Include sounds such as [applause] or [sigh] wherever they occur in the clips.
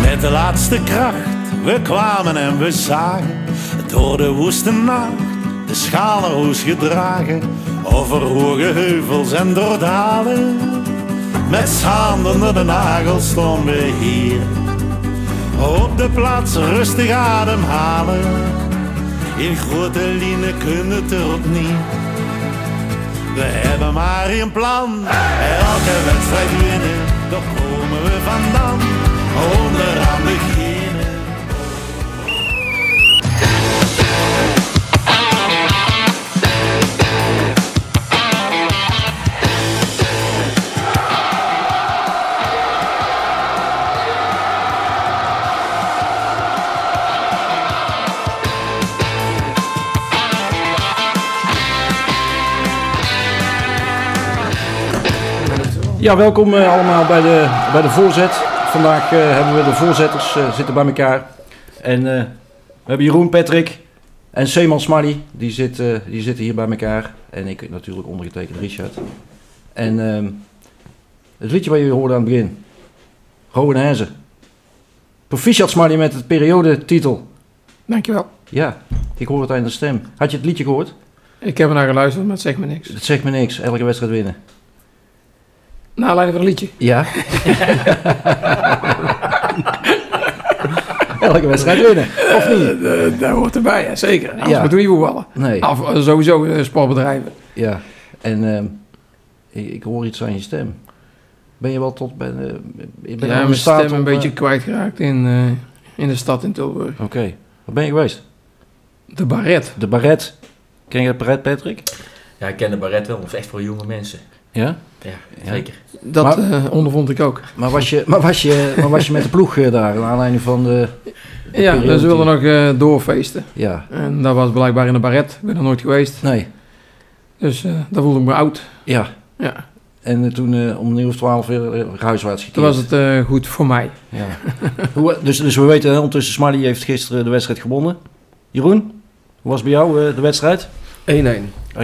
Met de laatste kracht, we kwamen en we zagen. Door de woeste nacht de schalenroes gedragen. Over hoge heuvels en door dalen. Met onder de nagels stonden we hier op de plaats rustig ademhalen. In grote lijnen kunnen het erop niet. We hebben maar één plan, elke wedstrijd winnen. Daar komen we vandaan, onderaan beginnen. Ja, welkom eh, allemaal bij de, bij de voorzet. Vandaag eh, hebben we de voorzetters eh, zitten bij elkaar. En we hebben Jeroen, Patrick en Seeman Smarty. Die, zit, eh, die zitten hier bij elkaar. En ik natuurlijk ondergetekend Richard. En ehm, het liedje wat je hoorde aan het begin. Rowan Herzen. Proficiat Smarty met het periodetitel. Dankjewel. Ja, ik hoor het aan de stem. Had je het liedje gehoord? Ik heb er naar geluisterd, maar het zegt me niks. Het zegt me niks. Elke wedstrijd winnen. Naar aanleiding van een liedje. Ja. [laughs] Elke wedstrijd winnen, of niet? Eh, daar hoort erbij, ja, zeker. Anders Ja. moeten we niet voetballen. Nee. Of eh, sowieso eh, sportbedrijven. Ja. En ehm, ik, ik hoor iets aan je stem. Ben je wel tot... Ben, eh, ben je Ja, mijn stem een beetje kwijtgeraakt in, eh, in de stad in Tilburg. Oké. Waar ben je geweest? De Barret. De Barret. Ken je het Barret, Patrick? Ja, ik ken de Barret wel, dat is echt voor jonge mensen. Ja? Ja, Ja. zeker. Dat Maar- eh, ondervond ik ook. Maar was je, maar was je, maar was je met de ploeg eh, daar, naar aanleiding van de... de Ja, periode ze wilden nog eh, doorfeesten. Ja. En dat was blijkbaar in de Barret. Ik ben er nooit geweest. Nee. Dus eh daar voelde ik me oud. Ja. Ja, En toen eh, om een uur of twaalf weer huiswaarts gekeerd. toen was het eh, goed voor mij. Ja. Hoe, dus, dus we weten, ondertussen Smiley heeft gisteren de wedstrijd gewonnen. Jeroen, hoe was bij jou eh, de wedstrijd? 1-1. 1-1.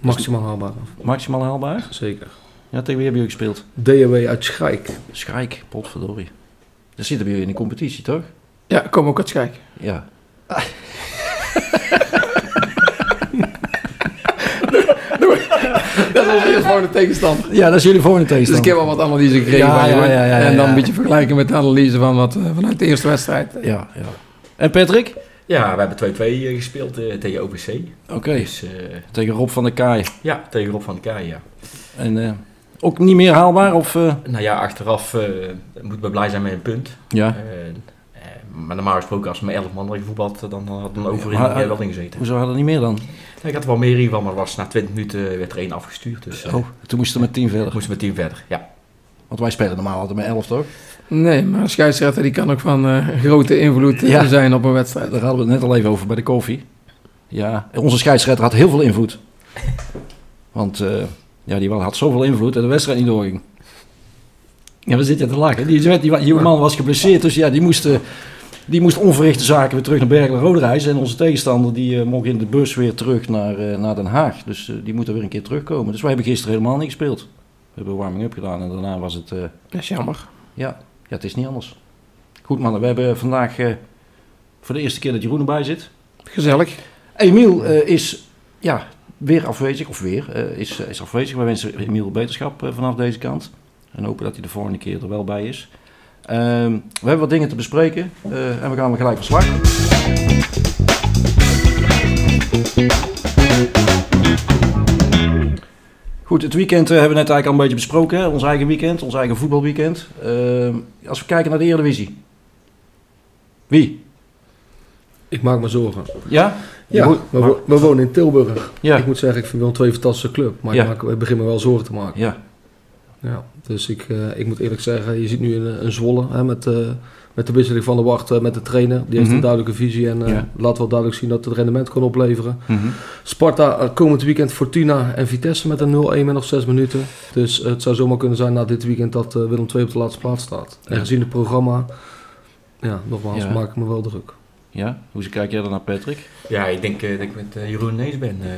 Maximaal haalbaar. Maximaal haalbaar. Zeker. Ja, tegen wie hebben jullie gespeeld? DAW uit Schijk. Schijk, potverdorie. Daar zitten bij jullie in de competitie, toch? Ja, ik kom ook uit Schijk. Ja. [laughs] Dat was eerst gewoon de tegenstand. Ja, dat is jullie volgende Dus ik heb al wat analyse gekregen Ja, van ja, je. ja, ja, en dan ja. een beetje vergelijken met de analyse van wat eh, vanuit de eerste wedstrijd. Ja, ja. En Patrick? Ja, we hebben 2-2 eh, gespeeld eh, tegen OPC. Oké. Dus eh, Tegen Rob van der Kaai. ja, tegen Rob van der Kaai, ja. En eh, ook niet meer haalbaar? Of, eh, Nou ja, achteraf eh moeten we blij zijn met een punt. ja. Eh, eh, maar normaal gesproken, als we met 11 man hadden gevoetbald, dan had dan over in ja, wel ingezeten. Hoezo hadden er niet meer dan? Ja, ik had er wel meer in van, maar was na 20 minuten werd er één afgestuurd. Dus eh, Oh, toen moesten we met 10 verder. moesten we met 10 verder. Ja. Want wij spelen normaal altijd met 11, toch? Nee, maar een scheidsrechter die kan ook van eh, grote invloed Ja. zijn op een wedstrijd. Daar hadden we het net al even over bij de koffie. Ja, onze scheidsrechter had heel veel invloed. Want eh, ja, die had zoveel invloed dat de wedstrijd niet doorging. Ja, we zitten te lachen. Die, die, die, die man was geblesseerd, dus ja, die moest, eh, die moest onverrichte zaken weer terug naar Bergen Roderijs. En onze tegenstander die eh, mocht in de bus weer terug naar, eh, naar Den Haag. Dus die moet er weer een keer terugkomen. Dus wij hebben gisteren helemaal niet gespeeld. We hebben warming-up gedaan en daarna was het... Dat is jammer. ja, ja, het is niet anders. Goed mannen, we hebben vandaag voor de eerste keer dat Jeroen erbij zit. Gezellig. Emiel is ja, weer afwezig, of weer, eh, is, is afwezig. We wensen Emiel beterschap eh, vanaf deze kant. En hopen dat hij de volgende keer er wel bij is. Ehm, we hebben wat dingen te bespreken eh, en we gaan weer gelijk van slag. Goed, het weekend eh, hebben we net eigenlijk al een beetje besproken. Hè? Ons eigen weekend, ons eigen voetbalweekend. Ehm, als we kijken naar de Eredivisie. Wie? Ik maak me zorgen. Ja? Ja, moet- we, wo- we wonen in Tilburg. Ja. Ik moet zeggen, ik vind wel twee fantastische club. Maar Ja. ik, maak, ik begin me wel zorgen te maken. Ja. Ja, dus ik, eh, ik moet eerlijk zeggen, je ziet nu een, een Zwolle hè, met, eh, met de wisseling van de wacht eh, met de trainer. Die heeft Mhm. een duidelijke visie en Ja. laat wel duidelijk zien dat het rendement kan opleveren. Mhm. Sparta komend weekend Fortuna en Vitesse met een 0-1 met nog 6 minuten. Dus het zou zomaar kunnen zijn na dit weekend dat Willem II op de laatste plaats staat. En gezien het programma ja, nogmaals, maak ik me wel druk. Ja? Hoe kijk jij dan naar Patrick? Ja, ik denk eh, dat ik met eh, Jeroen Nees ben. eh,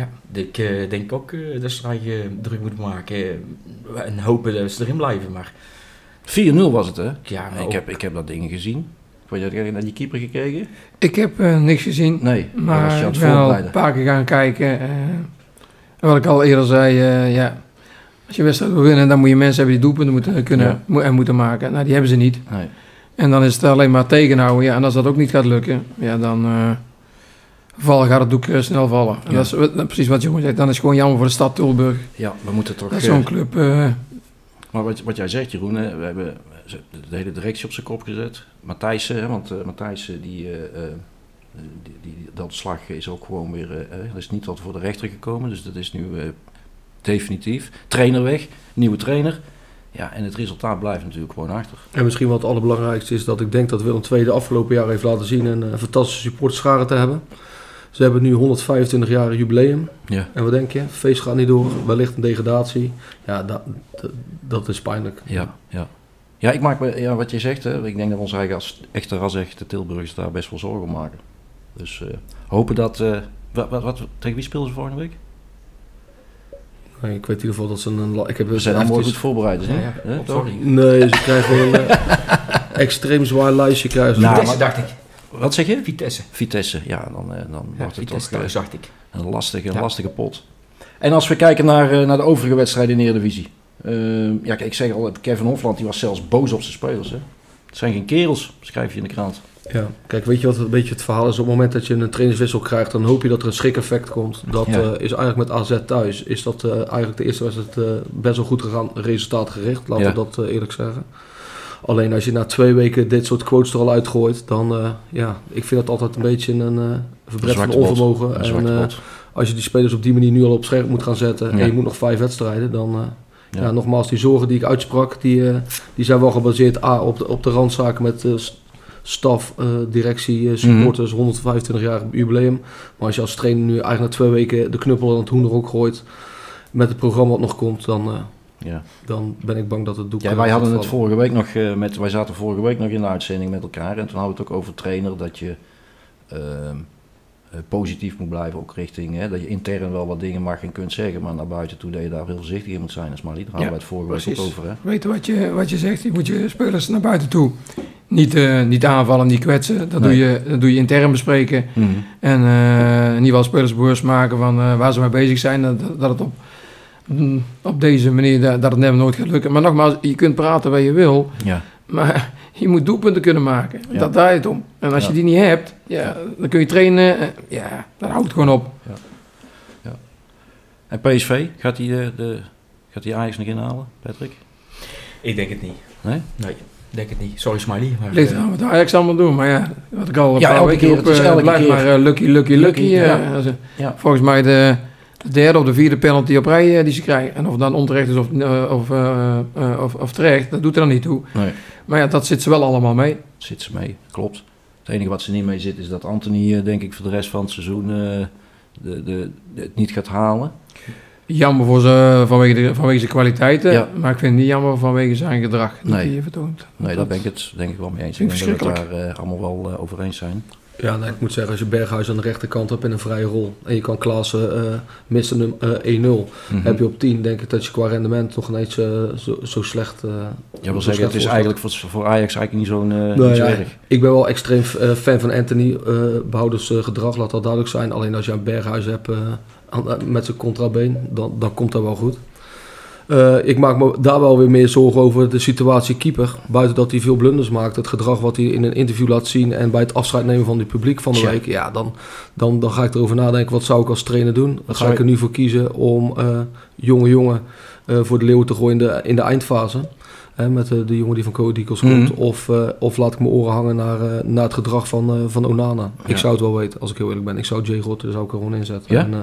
ja, ik eh, denk ook eh, dat ze druk moeten maken. en hopen dat ze erin blijven. Maar 4-0 was het, hè? ja, maar ik, ook- heb, ik heb dat ding gezien. Vond je dat- naar die keeper gekeken? Ik heb eh, niks gezien, Nee, maar ik ben al een paar keer gaan kijken. eh, en wat ik al eerder zei, eh, ja, als je wedstrijd wil winnen, dan moet je mensen hebben die doelpunten moeten kunnen Ja. mo- en moeten maken. Nou, die hebben ze niet. Nee. En dan is het alleen maar tegenhouden. Ja, en als dat ook niet gaat lukken, ja, dan eh, vallen, gaat het doek eh, snel vallen. En Ja. dat is wat- precies wat Jongen zegt. Dan is het gewoon jammer voor de stad Tilburg. Ja, we moeten toch... Dat is eh, zo'n club. eh, Maar wat, wat jij zegt, Jeroen, hè, we hebben de hele directie op zijn kop gezet. Matthijssen, hè, want eh Matthijssen, die, eh, eh, die, die, dat slag is ook gewoon weer... eh, eh, dat is niet tot voor de rechter gekomen, dus dat is nu eh, definitief. Trainer weg, nieuwe trainer. Ja, en het resultaat blijft natuurlijk gewoon achter. En misschien wat het allerbelangrijkste is dat ik denk dat Willem II de afgelopen jaar heeft laten zien een, eh, fantastische supporterschare te hebben. Ze hebben nu 125 jaar jubileum. Ja. En wat denk je? Feest gaat niet door, wellicht een degradatie. Ja, dat, dat, dat is pijnlijk. Ja, ja. Ja, ik maak me, ja, wat je zegt, hè, ik denk dat ons eigen als echte ras-echte Tilburgers daar best wel zorgen om maken. Dus eh, hopen dat... eh, wat, wat, wat, tegen wie speelden ze volgende week? Ik weet in ieder geval dat ze een... Ik heb We dus zijn allemaal goed voorbereid, hè? Ja, ja. Hè, Oh. Nee, ze krijgen wel een eh, [laughs] extreem zwaar lijstje. Krijgen ze. Nou, Vitesse, dacht ik. Wat zeg je? Vitesse. Vitesse, ja, dan, eh, dan Ja, wordt het Vitesse toch thuis, dacht ik. eh, een lastige, Ja. lastige pot. En als we kijken naar, eh, naar de overige wedstrijden in de Eredivisie. Eh, ja, kijk, ik zeg al, Kevin Hofland die was zelfs boos op zijn spelers. Hè? Het zijn geen kerels, schrijf je in de krant. Ja, kijk, weet je wat een beetje het verhaal is? Op het moment dat je een trainerswissel krijgt, dan hoop je dat er een schrik-effect komt. Dat Ja. eh, is eigenlijk met AZ thuis. Is dat eh, eigenlijk de eerste wedstrijd eh, best wel goed gegaan, resultaatgericht, laten Ja. we dat eh, eerlijk zeggen. Alleen als je na twee weken dit soort quotes er al uitgooit, dan eh, ja, ik vind dat altijd een beetje een uh, van onvermogen. En eh, als je die spelers op die manier nu al op scherp moet gaan zetten Ja. en je moet nog vijf wedstrijden, dan... eh, Ja. ja. nogmaals, die zorgen die ik uitsprak, die, eh, die zijn wel gebaseerd A, op, de, op de randzaken met eh, staf, eh, directie, eh, supporters, 125 jaar jubileum. Maar als je als trainer nu eigenlijk na twee weken de knuppel aan het hoenderhok gooit met het programma wat nog komt, dan, eh, Ja. dan ben ik bang dat het doek Ja, wij hadden het vorige week nog eh, met, wij zaten vorige week nog in de uitzending met elkaar en toen hadden we het ook over trainer dat je ehm, eh, positief moet blijven, ook richting hè, dat je intern wel wat dingen mag en kunt zeggen, maar naar buiten toe dat je daar heel voorzichtig in moet zijn. Dat is maar niet, daar hadden Ja, we het vorige week ook over. Hè? Weet je wat je, wat je zegt? Je moet je spelers naar buiten toe. Niet, eh, niet aanvallen, niet kwetsen. Dat, Nee. doe je, dat doe je intern bespreken. En eh, in ieder geval spelers bewust maken van eh, waar ze mee bezig zijn. Dat, dat het op, mm, op deze manier dat, dat het never nooit gaat lukken. Maar nogmaals, je kunt praten waar je wil. Ja. Maar [laughs] je moet doelpunten kunnen maken. Ja. Dat draait het om. En als Ja. je die niet hebt, ja, dan kun je trainen. Ja, dan houdt het gewoon op. En PSV, gaat die, de, gaat die Ajax nog inhalen, Patrick? Ik denk het niet. Nee? Nee, denk het niet. Sorry Smiley. Maar, Ligt eh, eraan wat Ajax allemaal doen. Maar ja, wat ik al een Ja, paar elke weken keer, op, het is eh, elke blijft keer. maar eh, lucky, lucky, lucky. Lucky, eh, ja. Volgens mij de, de derde of de vierde penalty op rij eh, die ze krijgen. En of het dan onterecht is of, eh, of, eh, eh, of, of terecht, dat doet er dan niet toe. Nee, Maar ja, dat zit ze wel allemaal mee. zit ze mee, klopt. Het enige wat ze niet mee zit is dat Anthony, eh, denk ik, voor de rest van het seizoen eh, de, de, de- het niet gaat halen. Jammer voor ze, vanwege, de, vanwege zijn kwaliteiten. Ja. Maar ik vind het niet jammer vanwege zijn gedrag dat Nee. hij vertoont. Nee, daar ben ik het denk ik wel mee eens. Ik denk dat we het daar eh, allemaal wel eh, over eens zijn. Ja, nee, ik moet zeggen, als je Berghuis aan de rechterkant hebt in een vrije rol en je kan Klaassen eh missen hem eh, 1-0, Mhm. heb je op 10, denk ik dat je qua rendement nog ineens zo, zo slecht... Ja, wil zeggen, slecht het is eigenlijk voor, voor Ajax eigenlijk niet zo'n eh Nou niet zo ja, erg. Ik ben wel extreem fan van Anthony, eh behoudens eh, gedrag, laat dat duidelijk zijn. Alleen als je een Berghuis hebt met zijn contrabeen, dan, dan komt dat wel goed. Eh, ik maak me daar wel weer meer zorgen over de situatie keeper. Buiten dat hij veel blunders maakt, het gedrag wat hij in een interview laat zien en bij het afscheid nemen van het publiek van de week. Ja, dan, dan, dan ga ik erover nadenken, wat zou ik als trainer doen? Ga ik er nu voor kiezen om eh, jonge jongen eh, voor de leeuwen te gooien in de, in de eindfase. Hè, met de, de jongen die van Cody komt. Mhm. Of, eh, of laat ik mijn oren hangen naar, eh, naar het gedrag van, eh, van Onana. Ja. Ik zou het wel weten, als ik heel eerlijk ben. Ik zou Jay Rotter zou ik er gewoon inzetten. Ja? En, eh,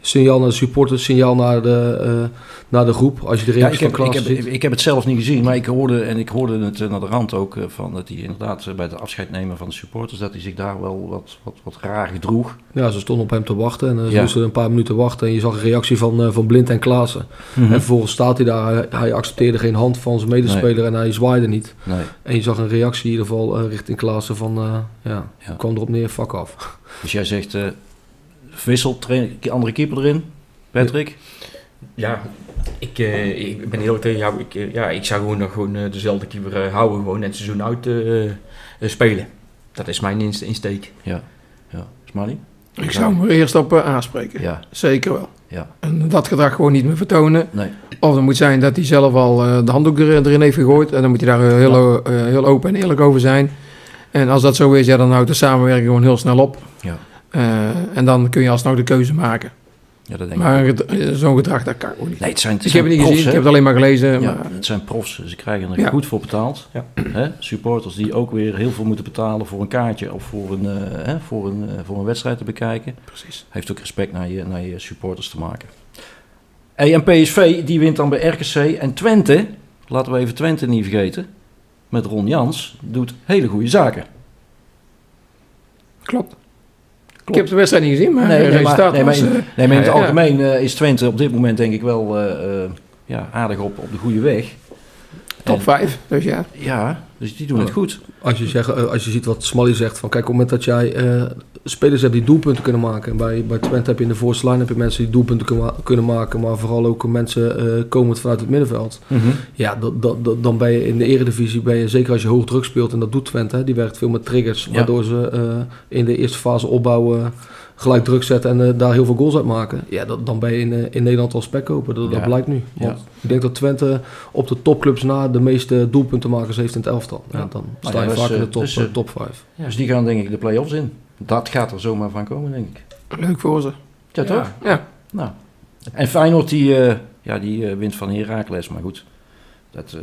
signaal naar de supporters, signaal naar de, eh, naar de groep. Als je de Ja, reacties ik, heb, ik, heb, ziet. ik heb het zelf niet gezien, maar ik hoorde, en ik hoorde het eh, naar de rand ook, eh, van dat hij inderdaad eh, bij het afscheid nemen van de supporters, dat hij zich daar wel wat, wat, wat raar gedroeg. Ja, ze stonden op hem te wachten. En eh, ze Ja. moesten een paar minuten wachten. En je zag een reactie van, eh, van Blind en Klaassen. En vervolgens staat hij daar. Hij, hij accepteerde geen hand van zijn Nee, medespeler en hij zwaaide niet. Nee. En je zag een reactie in ieder geval eh, richting Klaassen van, eh, ja, Ja. kwam erop neer, fuck af. Dus jij zegt, eh wissel, train, andere keeper erin. Patrick? Ja, ik, eh, ik ben heel tegen jou. Ik, ja, ik zou gewoon nog gewoon, dezelfde keeper houden. Gewoon net seizoen uit spelen. Dat is mijn inst- insteek. Ja. Ja. Smiley? Ik zou hem er eerst op aanspreken. Ja. Zeker wel. Ja. En dat gedrag gewoon niet meer vertonen. Nee. Of het moet zijn dat hij zelf al eh, de handdoek er- erin heeft gegooid. En dan moet hij daar eh, heel, eh, heel open en eerlijk over zijn. En als dat zo is, ja, dan houdt de samenwerking gewoon heel snel op. Ja. En dan kun je alsnog de keuze maken. Ja, dat denk ik. Maar eh, zo'n gedrag, dat kan gewoon niet. Nee, het zijn, het ik heb het niet profs, gezien, ik heb het alleen maar gelezen. Ja, Maar, het zijn profs. Ze krijgen er Ja. goed voor betaald. Ja. Hè? Supporters die ook weer heel veel moeten betalen voor een kaartje of voor een, eh, hè, voor een, eh, voor een wedstrijd te bekijken. precies. Heeft ook respect naar je, naar je supporters te maken. Hey, en PSV die wint dan bij RKC. En Twente, laten we even Twente niet vergeten, met Ron Jans, doet hele goede zaken. Klopt. Ik heb de wedstrijd niet gezien, maar Nee, maar- resultaat nee, maar was... Nee, maar in het algemeen eh, is Twente op dit moment denk ik wel eh, eh, ja, aardig op, op de goede weg. top En- 5. Dus ja, Ja, dus die doen het goed. Als je, zegt, als je ziet wat Smally zegt, van kijk, op het moment dat jij eh, spelers hebt die doelpunten kunnen maken. En bij, bij Twente heb je in de voorste lijn heb je mensen die doelpunten kunnen, ma- kunnen maken, maar vooral ook mensen eh komend vanuit het middenveld. Ja, dat, dat, dat- dan ben je in de eredivisie, ben je, zeker als je hoog druk speelt, en dat doet Twente, hè, die werkt veel met triggers, Ja. waardoor ze eh, in de eerste fase opbouwen, gelijk druk zetten en eh, daar heel veel goals uit maken. Ja, dat, dan ben je in, in Nederland al spek kopen, dat, dat Ja. blijkt nu. Ja. Ik denk dat Twente op de topclubs na de meeste doelpuntenmakers heeft in het elftal. Ja, Ja. dan sta ja, je vaak in de top, dus, top 5. Dus die gaan denk ik de play-offs in. Dat gaat er zomaar van komen, denk ik. leuk voor ze. Ja, toch? Ja, Nou. En Feyenoord die, eh, ja, die eh, wint van Heracles, maar goed. Dat eh,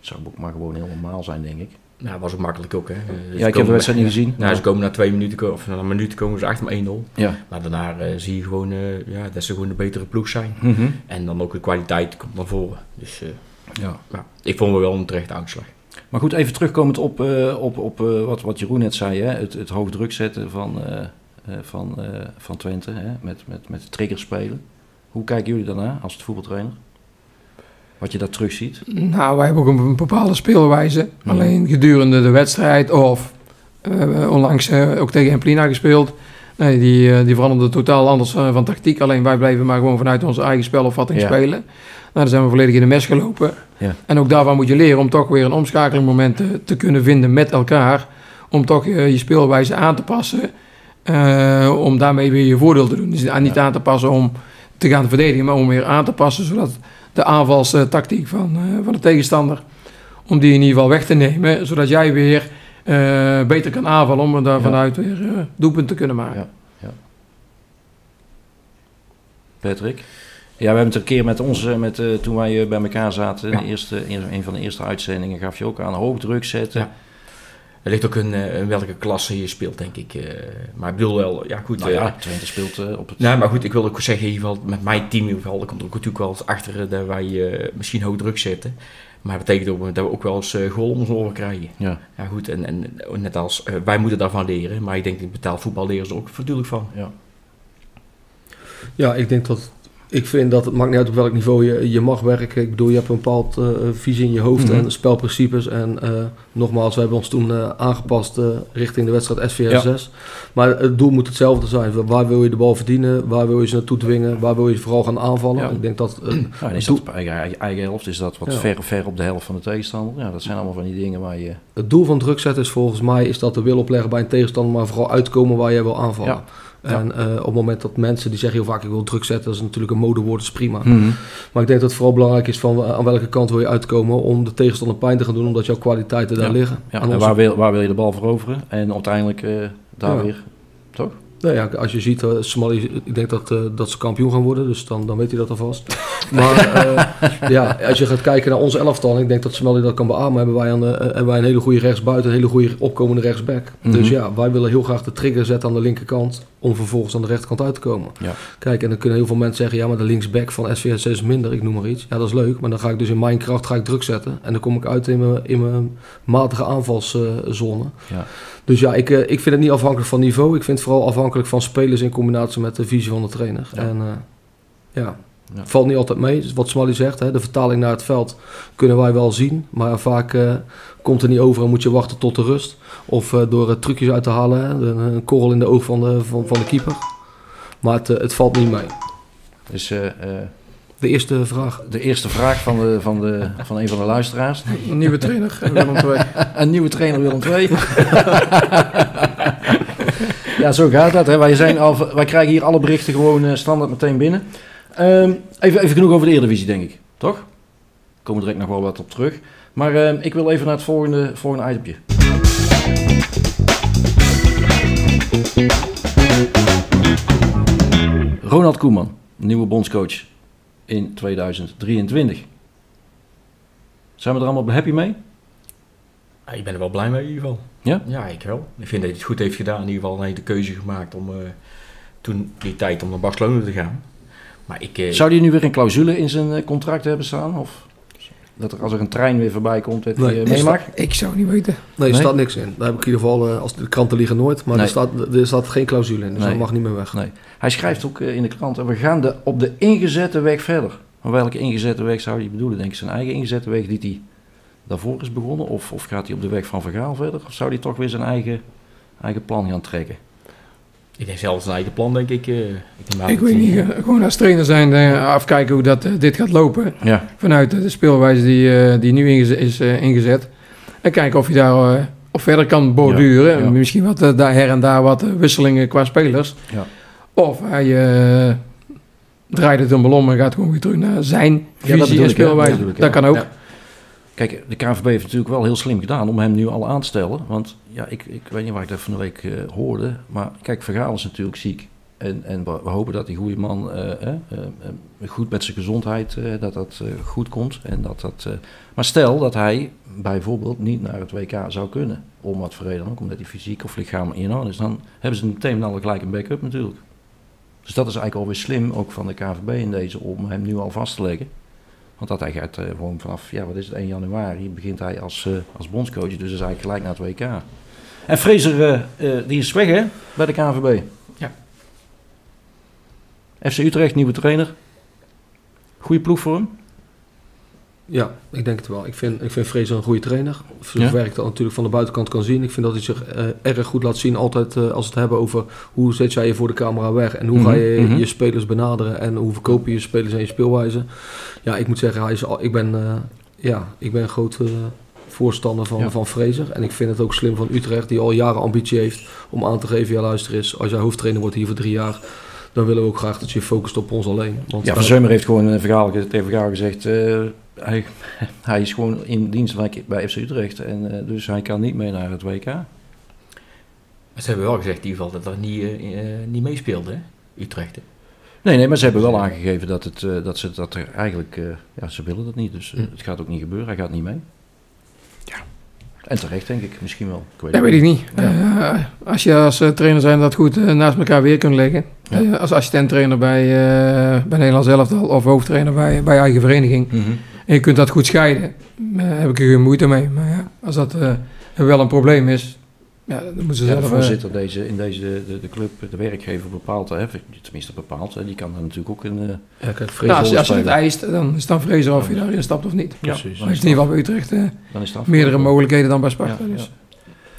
zou ook maar gewoon heel normaal zijn, denk ik. Nou, was ook makkelijk ook, hè. Ze Ja, ik heb de wedstrijd niet gezien. Nou, ze komen na twee minuten, of na een minuut komen ze achter met 1-0. Ja. Maar daarna eh, zie je gewoon eh, ja, dat ze gewoon de betere ploeg zijn. Mhm. En dan ook de kwaliteit komt naar voren. Dus eh, ja. ja, ik vond me wel een terechte uitslag. Maar goed, even terugkomend op, eh, op, op eh, wat, wat Jeroen net zei. Hè? Het, het hoog druk zetten van, eh, van, van Twente. Hè? Met, met, met triggers spelen. Hoe kijken jullie daarna als voetbaltrainer? Wat je daar terug ziet. nou, wij hebben ook een bepaalde speelwijze. Alleen gedurende de wedstrijd of onlangs ook tegen Emplina gespeeld. Nee, die, eh, die veranderde totaal anders eh, van tactiek. Alleen wij bleven maar gewoon vanuit onze eigen spelopvatting Ja. spelen. Nou, dan zijn we volledig in de mes gelopen. Ja. En ook daarvan moet je leren om toch weer een omschakelingmoment te, te kunnen vinden met elkaar. Om toch je, je speelwijze aan te passen. eh, om daarmee weer je voordeel te doen. Dus niet Ja. aan te passen om te gaan verdedigen, maar om weer aan te passen zodat de aanvalstactiek van, eh, van de tegenstander, om die in ieder geval weg te nemen, zodat jij weer eh, beter kan aanvallen om er daar Ja. vanuit weer eh doelpunt te kunnen maken. Ja. Patrick? Ja, we hebben het een keer met ons, met, eh, toen wij bij elkaar zaten, Ja. de eerste, een een van de eerste uitzendingen, gaf je ook aan hoog druk zetten. Ja. Er ligt ook een, in welke klasse je speelt, denk ik. eh. maar ik bedoel wel, ja goed. Nou eh, ja, Twente speelt op het... Nou, maar goed, ik wil ook zeggen, in ieder geval met mijn team in ieder geval, er komt er ook natuurlijk wel eens achter dat wij misschien hoog druk zetten. Maar dat betekent ook dat we ook wel eens uh, goal om ons oren krijgen. Ja. Ja goed, en, en net als uh, wij moeten daarvan leren, maar ik denk dat betaald voetbal leren ze er ook voortdurend van. Ja. Ja, ik denk dat. Ik vind dat het maakt niet uit op welk niveau je, je mag werken. Ik bedoel, je hebt een bepaald uh, visie in je hoofd Mhm. en spelprincipes. En uh, nogmaals, we hebben ons toen uh, aangepast richting de wedstrijd SVR 6. Maar het doel moet hetzelfde zijn. Waar wil je de bal verdienen? Waar wil je ze naartoe dwingen? Waar wil je vooral gaan aanvallen? Ja. Ik denk dat. Nou, is dat eigen, eigen, eigen helft is dat wat Ja. ver, ver op de helft van de tegenstander. Ja, dat zijn allemaal van die dingen waar je. Het doel van druk zetten is volgens mij is dat de wil opleggen bij een tegenstander, maar vooral uitkomen waar jij wil aanvallen. Ja. En uh, op het moment dat mensen die zeggen heel vaak ik wil druk zetten, dat is natuurlijk een modewoord, dat is prima. Mhm. Maar ik denk dat het vooral belangrijk is van uh, aan welke kant wil je uitkomen om de tegenstander pijn te gaan doen, omdat jouw kwaliteiten daar Ja. liggen. Ja, en onze- waar wil, waar wil je de bal veroveren? En uiteindelijk eh, daar weer. Toch? Nou ja, als je ziet, uh, Somali, ik denk dat, eh, dat ze kampioen gaan worden, dus dan, dan weet hij dat alvast. [laughs] maar eh, ja, als je gaat kijken naar onze elftal, ik denk dat Somali dat kan beamen, hebben wij een, hebben wij een hele goede rechtsbuiten, een hele goede opkomende rechtsback. Mhm. Dus ja, wij willen heel graag de trigger zetten aan de linkerkant, om vervolgens aan de rechterkant uit te komen. Ja. Kijk, en dan kunnen heel veel mensen zeggen, ja, maar de linksback van SVS is minder, ik noem maar iets. Ja, dat is leuk, maar dan ga ik dus in mijn kracht ga ik druk zetten. En dan kom ik uit in mijn, in mijn matige aanvalszone. Ja. Dus ja, ik, eh, ik vind het niet afhankelijk van niveau. Ik vind het vooral afhankelijk van spelers in combinatie met de visie van de trainer. Ja. En eh, ja, Ja. Valt niet altijd mee, wat Smally zegt. Hè, de vertaling naar het veld kunnen wij wel zien. Maar vaak eh, komt er niet over en moet je wachten tot de rust. Of door trucjes uit te halen. Hè, een, een korrel in de oog van de, van, van de keeper. Maar het, het valt niet mee. Dus De eerste vraag. de eerste vraag van, de, van, de, van een van de luisteraars. Een nieuwe trainer, Willem [laughs] II. Een nieuwe trainer Willem II. ja, zo gaat dat. Hè. Wij, zijn al, wij krijgen hier alle berichten gewoon eh, standaard meteen binnen. Ehm, even, even genoeg over de Eredivisie, denk ik. Toch? Daar komen we direct nog wel wat op terug. Maar ehm, ik wil even naar het volgende, volgende itempje. Ronald Koeman, nieuwe bondscoach in 2023. Zijn we er allemaal happy mee? Ik ben er wel blij mee in ieder geval. Ja? Ja, ik wel. Ik vind dat hij het goed heeft gedaan. In ieder geval heeft de keuze gemaakt om eh, toen die tijd om naar Barcelona te gaan. Maar ik... eh, Zou hij nu weer een clausule in zijn eh, contract hebben staan? Of dat er als er een trein weer voorbij komt, dat hij Nee, eh, mee dat- mag? Ik zou niet weten. Nee, er Nee? staat niks in. Daar heb ik in ieder geval, eh, als de kranten liegen nooit. Maar Nee. er, staat, er staat geen clausule in, dus Nee. dat mag niet meer weg. Nee. Hij schrijft ook eh, in de krant, eh, we gaan de, op de ingezette weg verder. Maar welke ingezette weg zou hij bedoelen? Denk ik zijn eigen ingezette weg die hij daarvoor is begonnen? Of, of gaat hij op de weg van Vergaal verder? Of zou hij toch weer zijn eigen, eigen plan gaan trekken? Ik denk zelfs zijn eigen plan, denk ik. eh, ik Ik weet niet, eh, gewoon als trainer zijn, eh, afkijken hoe dat, dit gaat lopen. Ja, Vanuit de speelwijze die, eh, die nu is ingezet. En kijken of je daar op verder kan borduren. Ja, ja. Misschien wat daar her en daar wat wisselingen qua spelers. Ja. Of hij eh, draait het een ballon en gaat gewoon weer terug naar zijn dat visie en speelwijze. Dat Dat, bedoel ik, ja. kan ook. Kijk, de KNVB heeft natuurlijk wel heel slim gedaan om hem nu al aan te stellen. Want ja, ik, ik weet niet waar ik dat van de week eh, hoorde. Maar kijk, Vergaal is natuurlijk ziek. En, en we, hopen dat die goede man eh, eh, goed met zijn gezondheid, dat dat goed komt. En dat dat, maar stel dat hij bijvoorbeeld niet naar het WK zou kunnen. Om wat voor reden ook, omdat hij fysiek of lichamelijk in is. Dan hebben ze meteen al gelijk een backup natuurlijk. Dus dat is eigenlijk alweer slim, ook van de KNVB in deze, om hem nu al vast te leggen. Want dat hij gaat eh, gewoon vanaf, ja, wat is het, 1 januari begint hij als, eh, als bondscoach. Dus dat is eigenlijk gelijk naar het WK. En Fraser, eh, die is weg hè, bij de KNVB. Ja. FC Utrecht, nieuwe trainer. Goeie ploeg voor hem. Ja, ik denk het wel. Ik vind, ik vind Fraser een goede trainer. Zoals Ja? werk dat natuurlijk van de buitenkant kan zien. Ik vind dat hij zich eh, erg goed laat zien. Altijd eh, als we het hebben over hoe zet jij je voor de camera weg. En hoe Mhm, ga je mhm. je spelers benaderen. En hoe verkoop je je spelers en je speelwijze. Ja, ik moet zeggen, hij is al, ik, ben, eh, ja, ik ben een grote voorstander van, Ja. van Fraser. En ik vind het ook slim van Utrecht, die al jaren ambitie heeft om aan te geven, ja luister eens, als jij hoofdtrainer wordt hier voor drie jaar, dan willen we ook graag dat je focust op ons alleen. Want Ja, Van Zeumer heeft gewoon een verhaal, tegen Vergaal gezegd, hij, [laughs] hij is gewoon in dienst bij, bij FC Utrecht. En eh, dus hij kan niet mee naar het WK. Maar ze hebben wel gezegd in ieder geval dat dat niet, eh, eh, niet meespeelde, hè? Utrecht. hè. Nee, nee, maar ze hebben wel aangegeven dat, het, eh, dat ze dat er eigenlijk... eh, ja, ze willen dat niet, dus Hm. het gaat ook niet gebeuren. Hij gaat niet mee. Ja. En terecht, denk ik. Misschien wel. Ik weet Dat het weet ik niet. Ja. Als je als trainer zijn dat goed naast elkaar weer kunt leggen. Ja. Eh, als assistent-trainer bij, eh bij Nederlands Elftal of hoofdtrainer bij, bij eigen vereniging. Mhm. En je kunt dat goed scheiden. eh, heb ik er geen moeite mee. Maar ja, als dat eh, wel een probleem is, ja, dan moeten ze Ja, de zelf... eh, voorzitter deze, in deze, de, de club, de werkgever bepaalt, hè, tenminste bepaalt, hè, die kan daar natuurlijk ook een... eh, ja, kijk, nou, als, je- als je het eist, dan is het dan vrezen of je daarin stapt of niet. ja, Precies. dan Maar is in ieder geval bij Utrecht eh, dan is meerdere mogelijkheden dan bij Sparta. Ja, dus.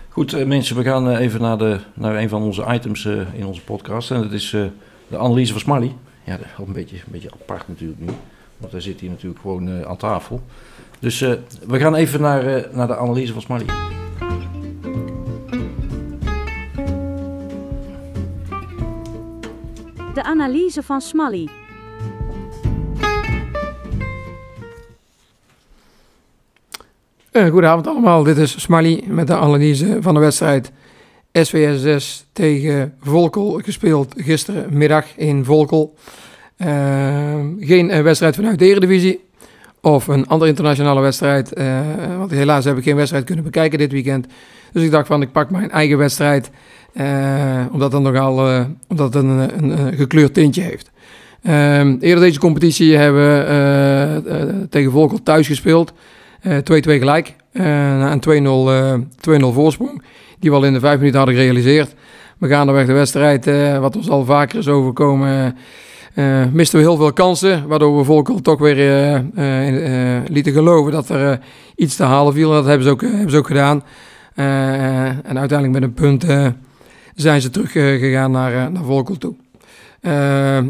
Goed, eh, mensen, we gaan eh, even naar, de, naar een van onze items eh, in onze podcast. En dat is eh, de analyse van Smally. Ja, dat is wel een beetje, een beetje apart natuurlijk nu. Want hij zit hier natuurlijk gewoon eh, aan tafel. Dus eh, we gaan even naar, eh, naar de analyse van Smally. De analyse van Smally. Eh, goedenavond allemaal, dit is Smally met de analyse van de wedstrijd SVSS tegen Volkel, gespeeld gisterenmiddag in Volkel. Eh, geen eh, wedstrijd vanuit de Eredivisie of een andere internationale wedstrijd, eh, want helaas heb ik geen wedstrijd kunnen bekijken dit weekend. Dus ik dacht van, ik pak mijn eigen wedstrijd, eh, omdat het nogal omdat het een, een, gekleurd tintje heeft. Ehm, eerder deze competitie hebben we tegen Volkel thuis gespeeld. Eh, 2-2 gelijk. Na een 2-0 eh, 2-0 voorsprong. Die we al in de vijf minuten hadden gerealiseerd. We gaan weg de wedstrijd, wat ons al vaker is overkomen. Eh, misten we heel veel kansen, waardoor we Volkel toch weer eh, eh, lieten geloven dat er iets te halen viel. Dat hebben ze ook, hebben ze ook gedaan. En uiteindelijk met een punt zijn ze teruggegaan naar, eh, naar Volkel toe.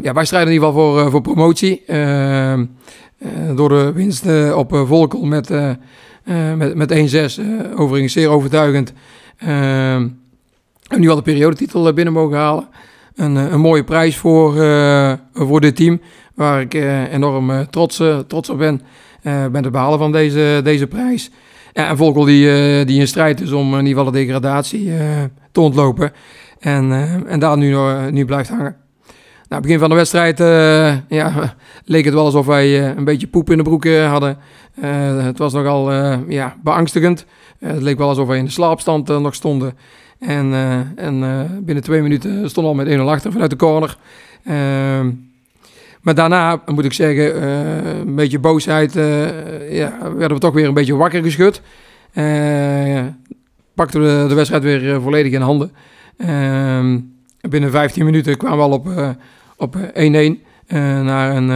Ja, wij strijden in ieder geval voor, voor promotie. Door de winst op Volkel met, met, met 1-6, eh, overigens zeer overtuigend, we nu al de periodetitel binnen mogen halen. Een, eh, een mooie prijs voor, eh, voor dit team, waar ik eh, enorm trots, trots op ben. ben het behalen van deze, deze prijs. Ja, en Volkel die, die in strijd is om in ieder geval de degradatie te ontlopen. En, en daar nu, nu blijft hangen. Nou, begin van de wedstrijd ja, [laughs] leek het wel alsof wij een beetje poep in de broek hadden. Het was nogal ja, beangstigend. Het leek wel alsof wij in de slaapstand nog stonden. En, eh, en eh, binnen twee minuten stonden we al met 1-0 achter vanuit de corner. Ehm, maar daarna, moet ik zeggen, eh, een beetje boosheid. ja, werden we toch weer een beetje wakker geschud. Pakten we de, wedstrijd weer volledig in handen. Ehm, binnen 15 minuten kwamen we al op, op eh, 1-1 eh, naar een,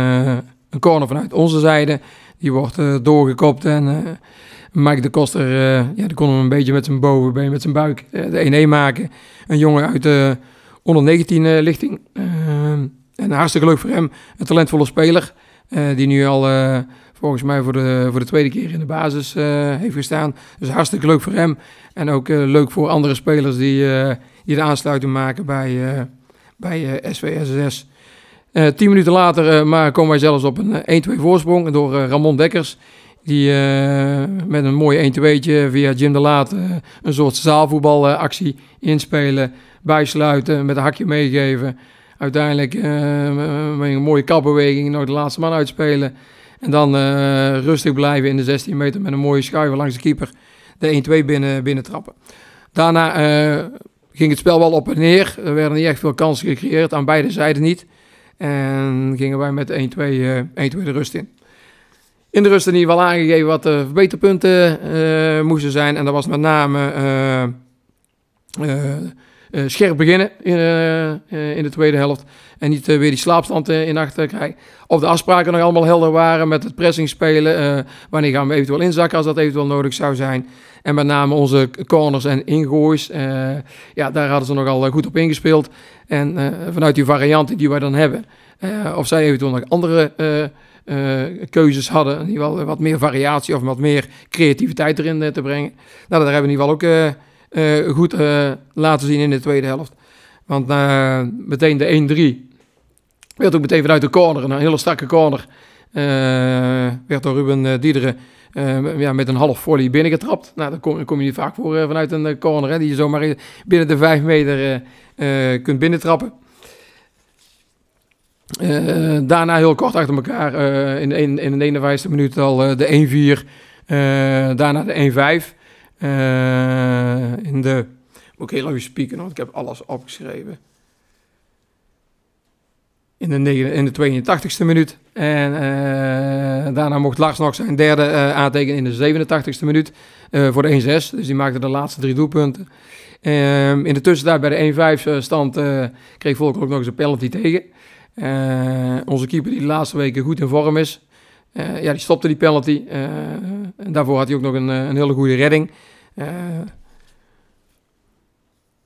een corner vanuit onze zijde. Die wordt doorgekopt en Mike de Koster, eh, ja, die kon hem een beetje met zijn bovenbeen, met zijn buik eh, de 1-1 maken. Een jongen uit de onder 19 eh, lichting. En hartstikke leuk voor hem. Een talentvolle speler. die nu al volgens mij voor de, voor de tweede keer in de basis heeft gestaan. Dus hartstikke leuk voor hem. En ook leuk voor andere spelers die, die de aansluiting maken bij, bij SVSS. Tien minuten later maar komen wij zelfs op een eh, 1-2 voorsprong door Ramon Dekkers. Die eh, met een mooi 1-2'tje via Jim de Laat eh, een soort zaalvoetbalactie inspelen, bijsluiten, met een hakje meegeven. Uiteindelijk eh, met een mooie kapbeweging nog de laatste man uitspelen. En dan rustig blijven in de 16 meter met een mooie schuiver langs de keeper. De 1-2 binnen, binnen trappen. Daarna ging het spel wel op en neer. Er werden niet echt veel kansen gecreëerd, aan beide zijden niet. En gingen wij met 1-2 eh, 1-2 de rust in. In de rust in geval aangegeven wat de verbeterpunten eh, moesten zijn. En dat was met name eh, eh, scherp beginnen in, in de tweede helft. En niet weer die slaapstand in achter krijgen. Of de afspraken nog allemaal helder waren met het pressing spelen. wanneer gaan we eventueel inzakken als dat eventueel nodig zou zijn. En met name onze corners en ingoois. ja, daar hadden ze nogal goed op ingespeeld. En vanuit die varianten die wij dan hebben. of zij eventueel nog andere eh, keuzes hadden. In ieder geval wat meer variatie of wat meer creativiteit erin eh, te brengen. Nou, dat hebben we in ieder geval ook eh, goed laten zien in de tweede helft. Want meteen de 1-3 werd ook meteen vanuit de corner, een hele strakke corner, werd door Ruben Diederen ja, met een half volley binnengetrapt. Nou, dan kom, kom je niet vaak voor vanuit een corner, hè, die je zomaar in- binnen de 5 meter kunt binnentrappen. Eh, daarna heel kort achter elkaar eh, in, de, in de 51e minuut al eh, de 1-4, eh, daarna de 1-5. Eh, in de, moet ik heel even spieken, want ik heb alles opgeschreven. In de, in de 82e minuut. En daarna mocht Lars nog zijn derde aantekenen in de 87e minuut voor de 1-6. Dus die maakte de laatste drie doelpunten. Ehm, in de tussentijd bij de 1-5 stand kreeg Volker ook nog eens een penalty tegen. Eh, onze keeper die de laatste weken goed in vorm is. eh, ja, die stopte die penalty. eh, en daarvoor had hij ook nog een, een hele goede redding.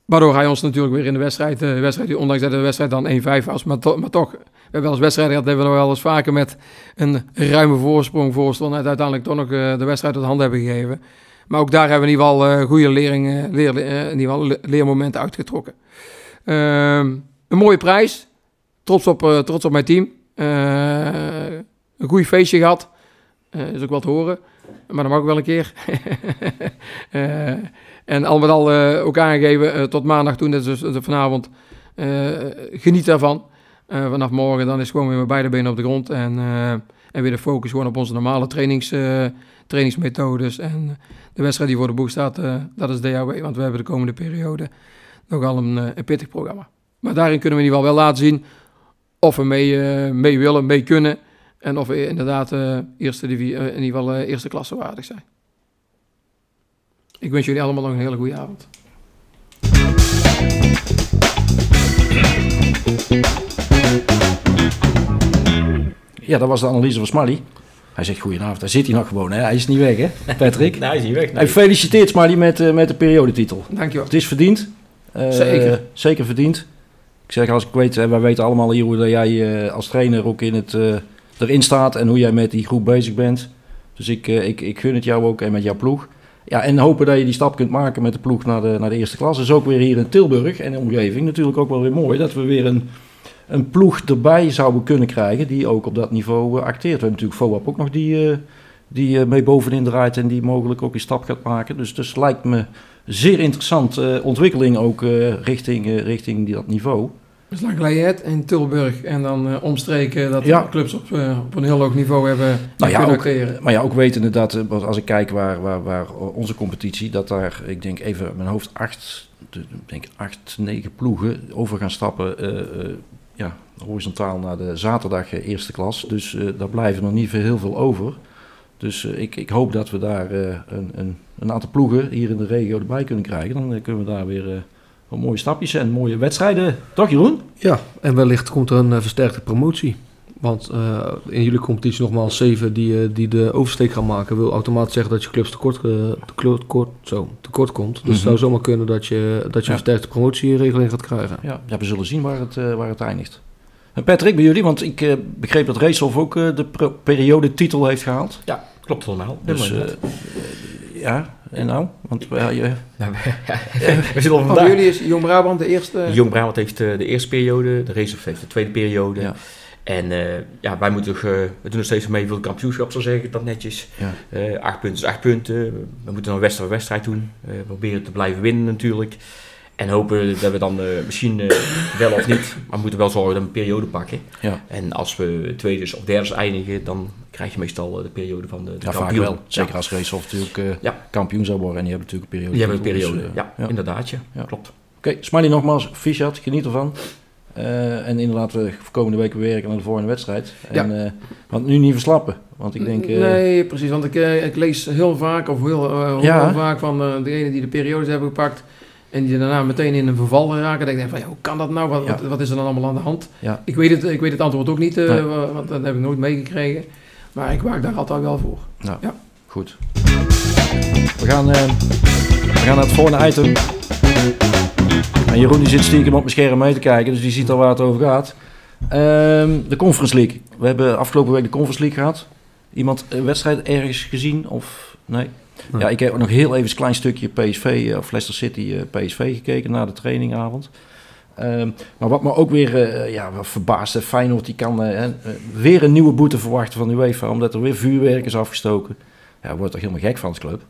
Waardoor hij ons natuurlijk weer in de wedstrijd, eh, wedstrijd ondanks dat de wedstrijd dan 1-5 was, maar, maar toch, we hebben wel eens wedstrijden gehad, hebben we wel eens vaker met een ruime voorsprong voorstonden en uiteindelijk toch nog de wedstrijd uit handen hebben gegeven. Maar ook daar hebben we in ieder geval goede lering, leer, in ieder geval le- leermomenten uitgetrokken. Ehm, een mooie prijs. Trots op, eh, trots op mijn team. Eh, een goed feestje gehad. Eh, is ook wel te horen. Maar dat mag ook wel een keer. [laughs] En al met al ook aangegeven tot maandag toen, dus eh, vanavond. geniet daarvan. Vanaf morgen dan is gewoon weer met beide benen op de grond. En, en weer de focus gewoon op onze normale trainings, trainingsmethodes. En de wedstrijd die voor de boeg staat, dat is DHW. Want we hebben de komende periode nogal een, een pittig programma. Maar daarin kunnen we in ieder geval wel laten zien of we mee, eh, mee willen, mee kunnen. En of we inderdaad eh, eerste divi- eh, in ieder geval eh, eerste klasse waardig zijn. Ik wens jullie allemaal nog een hele goede avond. ja, dat was de analyse van Smally. Hij zegt goedenavond, daar zit hij nog gewoon. Hè? Hij is niet weg, hè, Patrick? [laughs] Nee, hij is niet weg. Hij feliciteert Smally met, eh, met de periodetitel. Dankjewel. Het is verdiend. Eh, Zeker. Zeker verdiend. Ik zeg, als ik weet, wij weten allemaal hier hoe jij eh, als trainer ook in het, eh, erin staat en hoe jij met die groep bezig bent. Dus ik, eh, ik, ik gun het jou ook en met jouw ploeg. Ja, en hopen dat je die stap kunt maken met de ploeg naar de, naar de eerste klas. Dus ook weer hier in Tilburg en de omgeving natuurlijk ook wel weer mooi dat we weer een, een ploeg erbij zouden kunnen krijgen die ook op dat niveau acteert. We hebben natuurlijk FOAP ook nog die, die mee bovenin draait en die mogelijk ook een stap gaat maken. Dus, dus lijkt me zeer interessant ontwikkeling ook richting, richting die, dat niveau. Geleden het in Tilburg en dan eh, omstreken dat Ja. de clubs op, eh, op een heel hoog niveau hebben Nou ja, kunnen ook- acteren. Maar ja, ook wetende dat, eh, als ik kijk waar, waar, waar onze competitie, dat daar, ik denk even mijn hoofd, acht, denk acht, negen ploegen over gaan stappen, ja, horizontaal naar de zaterdag eerste klas. Dus daar blijven nog niet veel, heel veel over. Dus ik, ik hoop dat we daar een, een, een aantal ploegen hier in de regio erbij kunnen krijgen. Dan kunnen we daar weer wat mooie stapjes en mooie wedstrijden. Toch Jeroen? Ja, en wellicht komt er een eh, versterkte promotie. Want eh, in jullie competitie nogmaals zeven die, eh, die de oversteek gaan maken, wil automatisch zeggen dat je clubs tekort, eh, tekort, tekort, zo, tekort komt. Dus Mhm. het zou zomaar kunnen dat je, dat je Ja. een versterkte promotieregeling gaat krijgen. Ja, ja we zullen zien waar het, eh, waar het eindigt. En Patrick, bij jullie, want ik eh, begreep dat Reeshoff ook eh, de pro- periodetitel heeft gehaald. Ja, klopt allemaal. Dus Helemaal eh, ja, en nou? Want ja, je, Nou, [laughs] we zitten al Oh, vandaag. jullie is Jong Brabant de eerste. Jong Brabant heeft eh, de eerste periode, de Race heeft de tweede periode. Ja. En eh, ja, wij moeten eh, we doen nog steeds mee voor het kampioenschap, zo zeg ik dat netjes. Ja. Acht punten is acht punten. We moeten een wedstrijd wedstrijd doen. We proberen te blijven winnen natuurlijk. En hopen dat we dan eh, misschien eh, wel of niet, maar we moeten wel zorgen dat we een periode pakken. Ja. En als we tweede of derde eindigen, dan krijg je meestal eh, de periode van de, de ja, vaak wel. Zeker Ja. als Reeshoff natuurlijk eh, Ja. kampioen zou worden. En die hebben natuurlijk een periode. Die hebben een Dus, periode. ja, ja. inderdaad. Ja. Ja. Klopt. Oké, Smiley nogmaals, Fichat, geniet ervan. Eh, en inderdaad, we komende week weer werken naar de volgende wedstrijd. En, eh, want nu niet verslappen. Want ik denk... eh, Nee, precies. Want ik, ik lees heel vaak, of heel, heel Ja. vaak van eh degenen die de periodes hebben gepakt. En die daarna meteen in een verval raken. Denk ik van, ja, hoe kan dat nou? Wat, Ja. wat, is er dan allemaal aan de hand? Ja. Ik, weet het, ik weet het antwoord ook niet, eh, Nee. want dat heb ik nooit meegekregen. Maar ik waak daar altijd wel voor. Goed. We gaan, eh, we gaan naar het volgende item. En Jeroen die zit stiekem op mijn scherm mee te kijken, dus die ziet al waar het over gaat. Ehm, de Conference League. We hebben afgelopen week de Conference League gehad. Iemand een wedstrijd ergens gezien of nee? Ja, ik heb nog heel even een klein stukje PSV eh, of Leicester City eh, PSV gekeken na de trainingavond. Ehm, maar wat me ook weer eh, ja, verbaast, Feyenoord die kan weer een nieuwe boete verwachten van UEFA, omdat er weer vuurwerk is afgestoken. Ja, wordt toch helemaal gek van als club?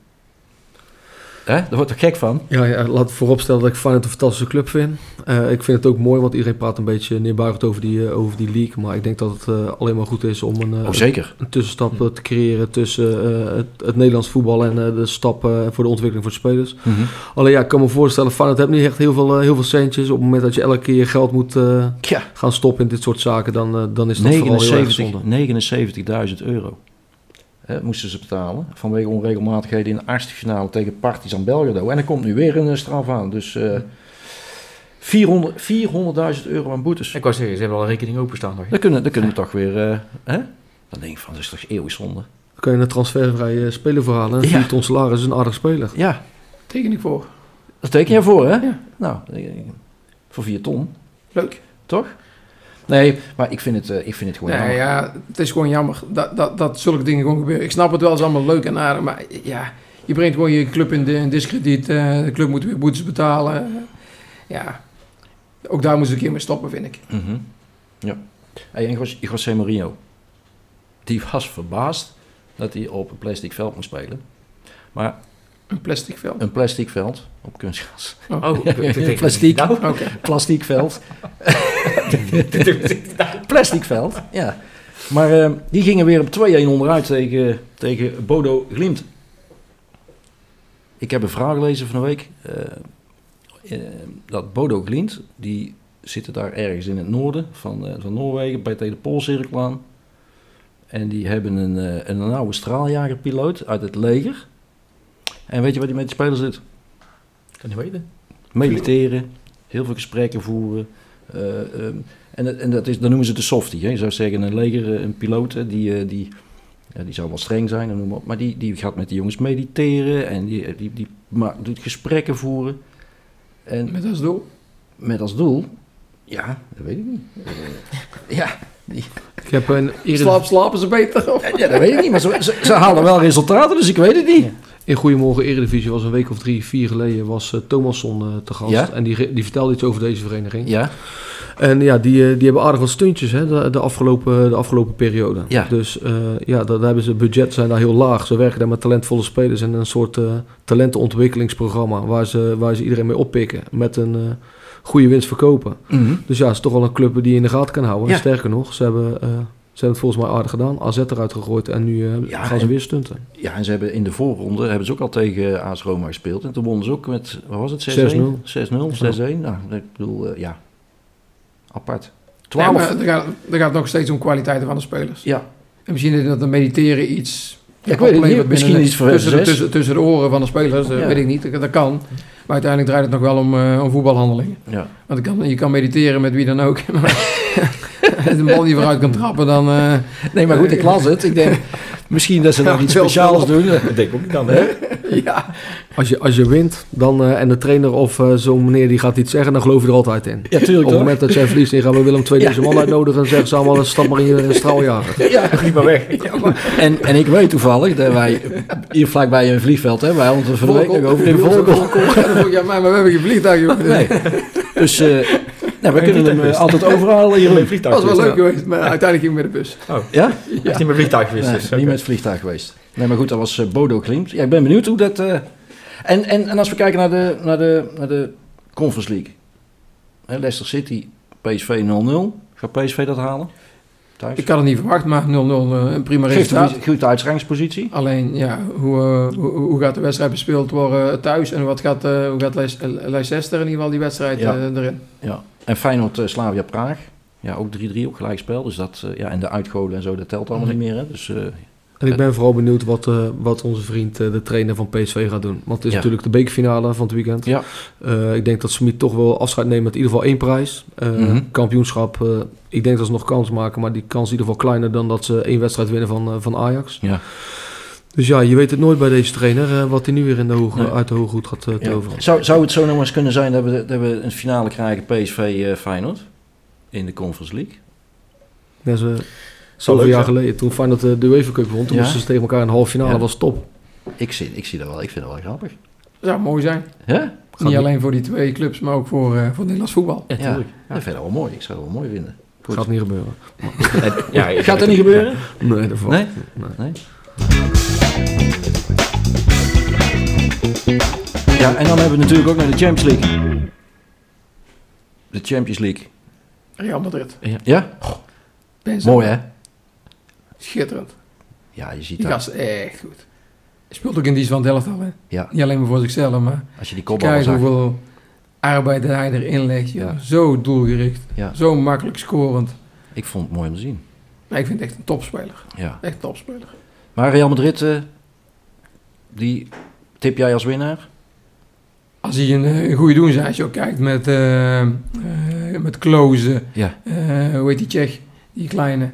Hè? Daar wordt toch gek van? Ja, ja, laat vooropstellen dat ik Feyenoord een fantastische club vind. Eh, ik vind het ook mooi, want iedereen praat een beetje neerbuigend over die, eh, over die league. Maar ik denk dat het eh, alleen maar goed is om een, Oh, zeker. een tussenstap eh, te creëren tussen het, het Nederlands voetbal en de stap eh, voor de ontwikkeling voor de spelers. Alleen ja, ik kan me voorstellen, Feyenoord heeft niet echt heel veel, heel veel centjes. Op het moment dat je elke keer je geld moet Ja, gaan stoppen in dit soort zaken, dan, dan is dat vooral heel erg 79 zonde. 79.000 euro moesten ze betalen vanwege onregelmatigheden in de achtste finale tegen Partizan Belgrado. En er komt nu weer een eh, straf aan. Dus eh 400 400.000 euro aan boetes. Ik wou zeggen, ze hebben al een rekening openstaan nog. hè? Dan kunnen, dan kunnen we toch weer... eh, hè? Dan denk ik van, dat is toch eeuwig zonde. Dan kan je een transfervrije speler verhalen. En Ja. 4 ton salaris is een aardig speler. Ja, Teken ik voor. dat teken je voor, hè? Ja. Nou, voor 4 ton, Leuk. toch? Nee, maar ik vind het, eh, ik vind het gewoon Nee, jammer. ja, het is gewoon jammer dat, dat, dat zulke dingen gewoon gebeuren. Ik snap het wel, het is allemaal leuk en aardig, maar ja, je brengt gewoon je club in, de, in discrediet. eh, de club moet weer boetes betalen. ja, ook daar moeten ze een keer mee stoppen, vind ik. Mhm. Ja. Hey, en Jos- José Mourinho, die was verbaasd dat hij op een plastic veld moest spelen. Maar Een plastic veld. een plastic veld op kunstgras. Oh, ik- ik- ik- Plastiek. [laughs] Nou, Oké. Plastic veld. [laughs] plastic veld, ja. Maar eh, die gingen weer op 2-1 onderuit tegen, tegen Bodo Glimt. Ik heb een vraag gelezen van de week. eh, eh, dat Bodo Glimt, die zitten daar ergens in het noorden van, eh, van Noorwegen, bij tegen de Poolcirkel aan. En die hebben een, eh, een oude straaljagerpiloot uit het leger. En weet je wat hij met die spelers doet? kan niet weten. mediteren, heel veel gesprekken voeren, Eh, ehm, en dat- en dat, is, dan noemen ze de softie. Hè? Je zou zeggen een leger, eh, een piloot, die, eh, die, ja, die zou wel streng zijn, noem maar op. maar die, die gaat met die jongens mediteren en die, die, die ma- doet gesprekken voeren. En Met als doel. met als doel, ja, dat weet ik niet. [laughs] Ja, die, Ik heb een Slaap, slapen ze beter? Of? ja, dat weet ik niet, maar ze, ze, ze halen wel resultaten, dus ik weet het niet. In Goedemorgen Eredivisie was een week of drie, vier geleden was eh, Thomasson eh, te gast. Ja? En die, die vertelde iets over deze vereniging. Ja, En ja, die, eh, die hebben aardig wat stuntjes hè, de, de, afgelopen, de afgelopen periode. Ja. Dus ja, daar hebben ze budget zijn daar heel laag. Ze werken daar met talentvolle spelers en een soort eh, talentenontwikkelingsprogramma waar ze, waar ze iedereen mee oppikken met een eh, goede winst verkopen. Mhm. Dus ja, het is toch wel een club die je in de gaten kan houden. Ja. En sterker nog, ze hebben, ze hebben het volgens mij aardig gedaan. AZ eruit gegooid en nu eh, Ja, gaan ze en- weer stunten. Ja, en ze hebben in de voorronde hebben ze ook al tegen AS Roma gespeeld. En toen wonnen ze ook met, wat was het, 6-1? 6-0, 6-1. Nou, ik bedoel, eh, ja, apart. 12. Nee, er, gaat, er gaat nog steeds om kwaliteiten van de spelers. ja, En misschien is dat een mediteren iets... Ja, ik weet het niet. Misschien iets voor tussen, de- tussen, tussen de oren van de spelers, dat Ja. weet ik niet. Dat kan. Maar uiteindelijk draait het nog wel om, eh, om voetbalhandelingen. ja. Want je kan, je kan mediteren met wie dan ook. [laughs] Maar als een bal die vooruit kan trappen, dan... eh, Nee, maar goed, ik las het. Ik denk, [laughs] misschien dat ze nog iets speciaals doen. Dat denk ik ook niet dan, hè? [laughs] ja, Als je, als je wint dan, eh, en de trainer of eh, zo'n meneer die gaat iets zeggen, dan geloof je er altijd in. Ja, Op tuurlijk het toch? moment dat jij verliest, dan gaan we Willem II deze man uitnodigen en zeggen ze allemaal, stap maar in je straaljager. Ja, Niet maar weg. en, en ik weet toevallig dat wij hier vlakbij een vliegveld hebben. Wij hadden het er de nog over in Volkel. Ja, maar, maar we hebben geen vliegtuig, joh. Nee. Dus eh, nou, we kunnen hem eh, altijd overal hier. Dat vliegtuig was wel leuk geweest, maar uiteindelijk ging ik met de bus. Ja? Hij is niet met vliegtuig geweest. Nee, dus, niet met vliegtuig geweest. Nee, maar goed, dat was eh, Bodo Klimt. Ja, ik ben benieuwd hoe dat... eh, En, en, en als we kijken naar de, naar de, naar de Conference League. Hè, Leicester City, PSV 0-0. Gaat PSV dat halen? Thuis? Ik had het niet verwacht, maar 0-0 eh, een prima resultaat. een goede uitgangspositie. Alleen, ja, hoe, eh, hoe, hoe gaat de wedstrijd bespeeld worden thuis? En wat gaat, eh, hoe gaat Leic- Leicester in ieder geval die wedstrijd Ja. erin? Ja. En Feyenoord Slavia Praag. Ja, ook 3-3 op gelijkspel. Dus dat, ja, en de uitgolen en zo, dat telt allemaal Nee. niet meer. Hè? Dus, En ik ben vooral benieuwd wat, eh, wat onze vriend, eh, de trainer van PSV, gaat doen. Want het is Ja. natuurlijk de bekerfinale van het weekend. ja. Eh, ik denk dat Smit toch wel afscheid neemt met in ieder geval één prijs. Eh, Mhm. Kampioenschap, eh, ik denk dat ze nog kans maken, maar die kans is in ieder geval kleiner dan dat ze één wedstrijd winnen van, eh, van Ajax. Ja. Dus ja, je weet het nooit bij deze trainer, eh, wat hij nu weer in de hoge, Nee. uit de hoge hoed gaat eh, Ja. toveren. Zou, zou het zo nog eens kunnen zijn dat we, dat we een finale krijgen PSV eh, Feyenoord in de Conference League? Ja, ze, zoveel jaar geleden, toen Feyenoord de UEFA Cup won, toen Ja. moesten ze tegen elkaar in de halve finale, Ja. was top. Ik zie, ik zie dat wel. Ik vind dat wel grappig. zou mooi zijn. Ja? niet niet- alleen voor die twee clubs, maar ook voor, eh, voor het Nederlands voetbal. Ja, Ja, dat vind ik wel mooi. Ik zou het wel mooi vinden. Goed. Gaat niet gebeuren. En- [laughs] ja, ik- Gaat dat niet gebeuren? Nee, dat valt. Nee? Nee. Nee. Ja, en dan hebben we natuurlijk ook nog de Champions League. De Champions League. Real Madrid. Ja? Benzema. Mooi hè? Schitterend. Ja, je ziet Die dat. gast is echt goed. Hij speelt ook in dienst van het elftal. Hè? Ja, Niet alleen maar voor zichzelf, maar als je die kijk kopballen zag. hoeveel arbeid hij erin legt. Ja. Zo doelgericht. Ja, Zo makkelijk scorend. ik vond het mooi om te zien. Maar ik vind het echt een topspeler. Ja. Echt een topspeler. Maar Real Madrid, eh, die tip jij als winnaar? Als hij een, eh, een goede doen zijn, als je ook kijkt met, eh eh met Klozen. Ja. eh, hoe heet die Tsjech? Die kleine.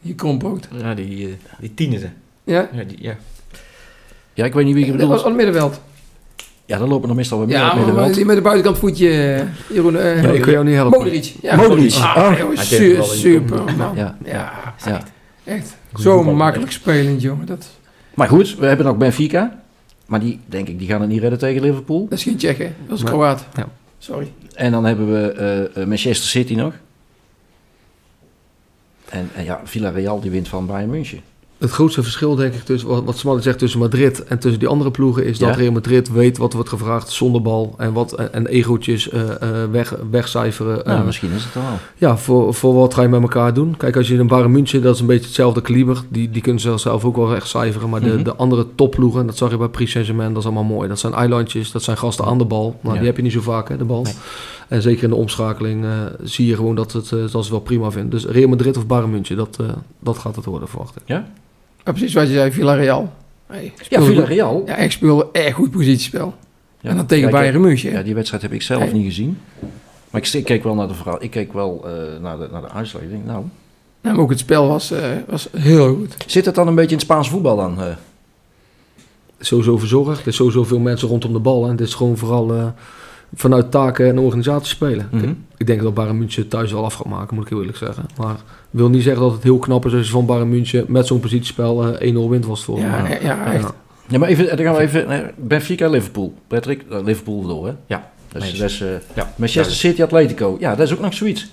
Die krompoot. Ja, die, eh, die tienen ze. Ja? Ja, die, ja. Ja, ik weet niet wie je Dat was bedoelt. aan het middenveld. Ja, dan lopen er meestal meer Ja, maar middenveld. die met de buitenkant voetje. eh, Jeroen. eh, Ja, ik kan jou niet helpen. Modric. Ja, Modric. Ah, Ah. joh, wel super man. Ja. Ja, Ja. echt. Zo makkelijk spelend, jongen. Dat, Maar goed, we hebben nog Benfica. Maar die, denk ik, die gaan het niet redden tegen Liverpool. dat is geen Tsjech, hè? Dat is. Kroaat. Ja. Sorry. En dan hebben we Manchester City nog. En, en ja, Villarreal die wint van Bayern München. Het grootste verschil, denk ik, tussen wat, wat Smalling zegt tussen Madrid en tussen die andere ploegen, is dat. Real Madrid weet wat wordt gevraagd zonder bal en, wat, en, en egootjes eh, eh, weg, wegcijferen. Nou, Eh, misschien is het wel. ja, voor, voor wat ga je met elkaar doen? Kijk, als je een Bayern München, dat is een beetje hetzelfde kaliber. Die, die kunnen zichzelf ook wel echt cijferen. Maar de, Mhm. de andere topploegen, dat zag je bij Paris Saint-Germain, dat is allemaal mooi. Dat zijn eilandjes, dat zijn gasten aan de bal. Nou, Ja. die heb je niet zo vaak, hè, de bal. Nee. En zeker in de omschakeling eh, zie je gewoon dat, het, eh, dat ze het wel prima vinden. Dus Real Madrid of Bayern München, dat, eh, dat gaat het worden, verwacht ik. Ja, precies wat je zei, Villarreal. Hey, Ja. Villarreal. Ja, ik speelde echt goed positiespel. Ja. en dan tegen Ja, Bayern München. Ja, die wedstrijd heb ik zelf Hey. niet gezien. Maar ik, ik keek wel naar de verhaal. Ik keek wel eh, naar, de, naar de uitslag. Ik denk, nou, Nou, maar ook het spel was, eh, was heel goed. zit het dan een beetje in het Spaans voetbal dan? eh? Sowieso verzorgd. Er is sowieso veel mensen rondom de bal. En het is gewoon vooral eh, vanuit taken en organisatie spelen. Mhm. Ik denk dat Bayern München thuis wel af gaat maken, moet ik heel eerlijk zeggen. Maar wil niet zeggen dat het heel knap is als je van Bayern München met zo'n positiespel eh 1-0 wint was voor Ja, maar, eh, ja, echt. Ja, maar even, dan gaan we even naar Benfica, Liverpool. Patrick, eh, Liverpool door, hè? Ja, Dus, eens. dat is, eh, Ja, Manchester City, Atletico. Ja, dat is ook nog zoiets.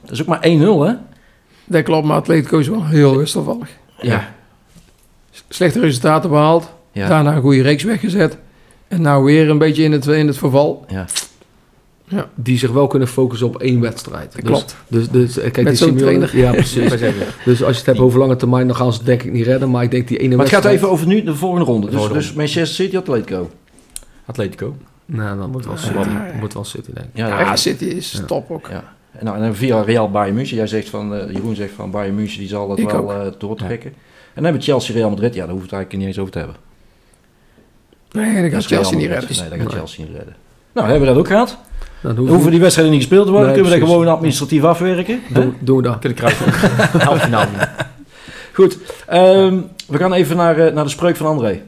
Dat is ook maar 1-0, hè? Dat klopt, maar Atletico is wel heel wisselvallig. Ja. Slechte resultaten behaald. Ja. Daarna een goede reeks weggezet. En nou weer een beetje in het, in het verval. Ja. die zich wel kunnen focussen op één wedstrijd. Dus- klopt. Dus, dus, eh, kijk, Met die zo'n trainer. Ja, precies. [laughs] Dus als je het hebt over lange termijn, dan gaan ze het denk ik niet redden. Maar ik denk die ene Maar het gaat wedstrijd... even over nu de volgende ronde. Dus, dus Manchester City, Atletico. Atletico. Nee, dan moet wel Ja. City. Ja. Moet wel City, denk ik. Ja, Ja. City is Ja. top ook. Ja. En, nou, en dan via Real Bayern München. Jij zegt van, eh, Jeroen zegt van Bayern München, die zal dat Ik wel ook. eh, doortrekken. En dan hebben we Chelsea, Real Madrid. Ja, daar hoeft het eigenlijk niet eens over te hebben. Nee, dat gaat Chelsea niet redden. Nee, dat gaat. Chelsea niet redden. Nou, hebben we dat ook gehad. Dan Dan hoeven hoeven die wedstrijden niet gespeeld te worden. Nee, kunnen we dat gewoon administratief afwerken. hè? Doen, we dat. Kunnen kruisen. [laughs] Half finale. Goed, ehm, we gaan even naar, eh, naar de spreuk van André.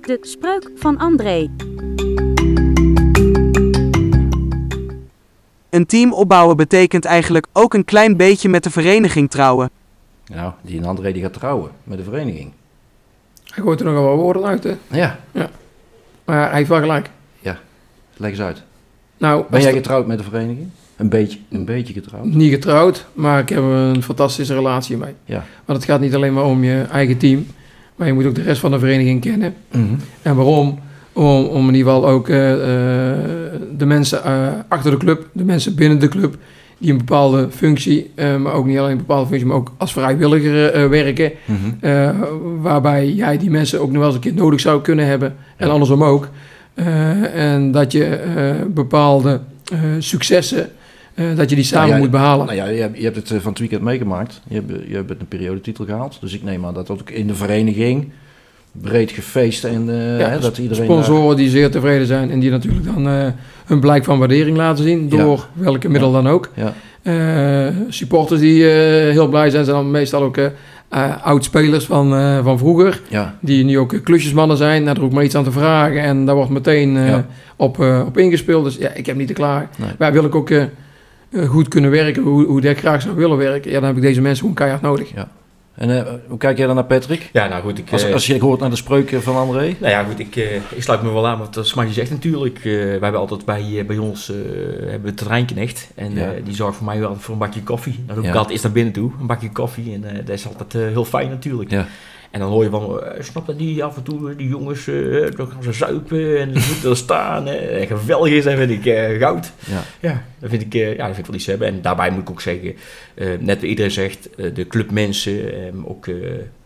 De spreuk van André. Een team opbouwen betekent eigenlijk ook een klein beetje met de vereniging trouwen. Nou, die André die gaat trouwen met de vereniging. Hij gooit er nogal wat woorden uit, hè. Ja, Maar hij heeft wel gelijk. leg eens uit. Nou, Ben jij getrouwd met de vereniging? Een beetje, een beetje getrouwd. niet getrouwd, maar ik heb een fantastische relatie mee. Ja. Want het gaat niet alleen maar om je eigen team, maar je moet ook de rest van de vereniging kennen. Mhm. En waarom? Om, om in ieder geval ook eh, eh, de mensen eh, achter de club, de mensen binnen de club, die een bepaalde functie, maar ook niet alleen een bepaalde functie, maar ook als vrijwilliger werken. Mhm. waarbij jij die mensen ook nog wel eens een keer nodig zou kunnen hebben. En Ja. andersom ook. En dat je bepaalde successen, dat je die samen Nou ja, moet behalen. Nou ja, je hebt, je hebt het van het weekend meegemaakt. Je hebt, je hebt een periodetitel gehaald. Dus ik neem aan dat dat ook in de vereniging breed gefeest en eh, Ja, hè, dat iedereen Sponsoren die zeer tevreden zijn en die natuurlijk dan eh, hun blijk van waardering laten zien, Ja. door welke middel dan ook. Ja. Eh, supporters die heel blij zijn, zijn dan meestal ook oud-spelers van, van vroeger, Ja, die nu ook klusjesmannen zijn. Daar ook maar iets aan te vragen en daar wordt meteen Ja. op, op ingespeeld. Dus ja, ik heb niet te klaar. Nee. Maar wil ik ook goed kunnen werken, hoe, hoe ik graag zou willen werken, ja, dan heb ik deze mensen gewoon keihard nodig. En eh, hoe kijk jij dan naar Patrick? Ja, nou goed. Ik, Als, eh, als je hoort naar de spreuken van André? Nou ja, goed, ik, eh, ik sluit me wel aan wat Smartje zegt natuurlijk. Eh, wij hebben altijd bij, bij ons hebben we terreinknecht. En Ja. die zorgt voor mij wel voor een bakje koffie. Dan doe ik Ja. altijd eens naar binnen toe, een bakje koffie. En dat is altijd heel fijn natuurlijk. Ja. En dan hoor je van, eh, snap dat die af en toe, eh, die jongens, eh, dan gaan ze zuipen en ze moeten er staan. en geweldig is, en vind ik eh, goud. Ja. Ja, dat vind ik, eh, ja, dat vind ik wel iets hebben. En daarbij moet ik ook zeggen, eh, net wat iedereen zegt, de clubmensen, eh, ook eh,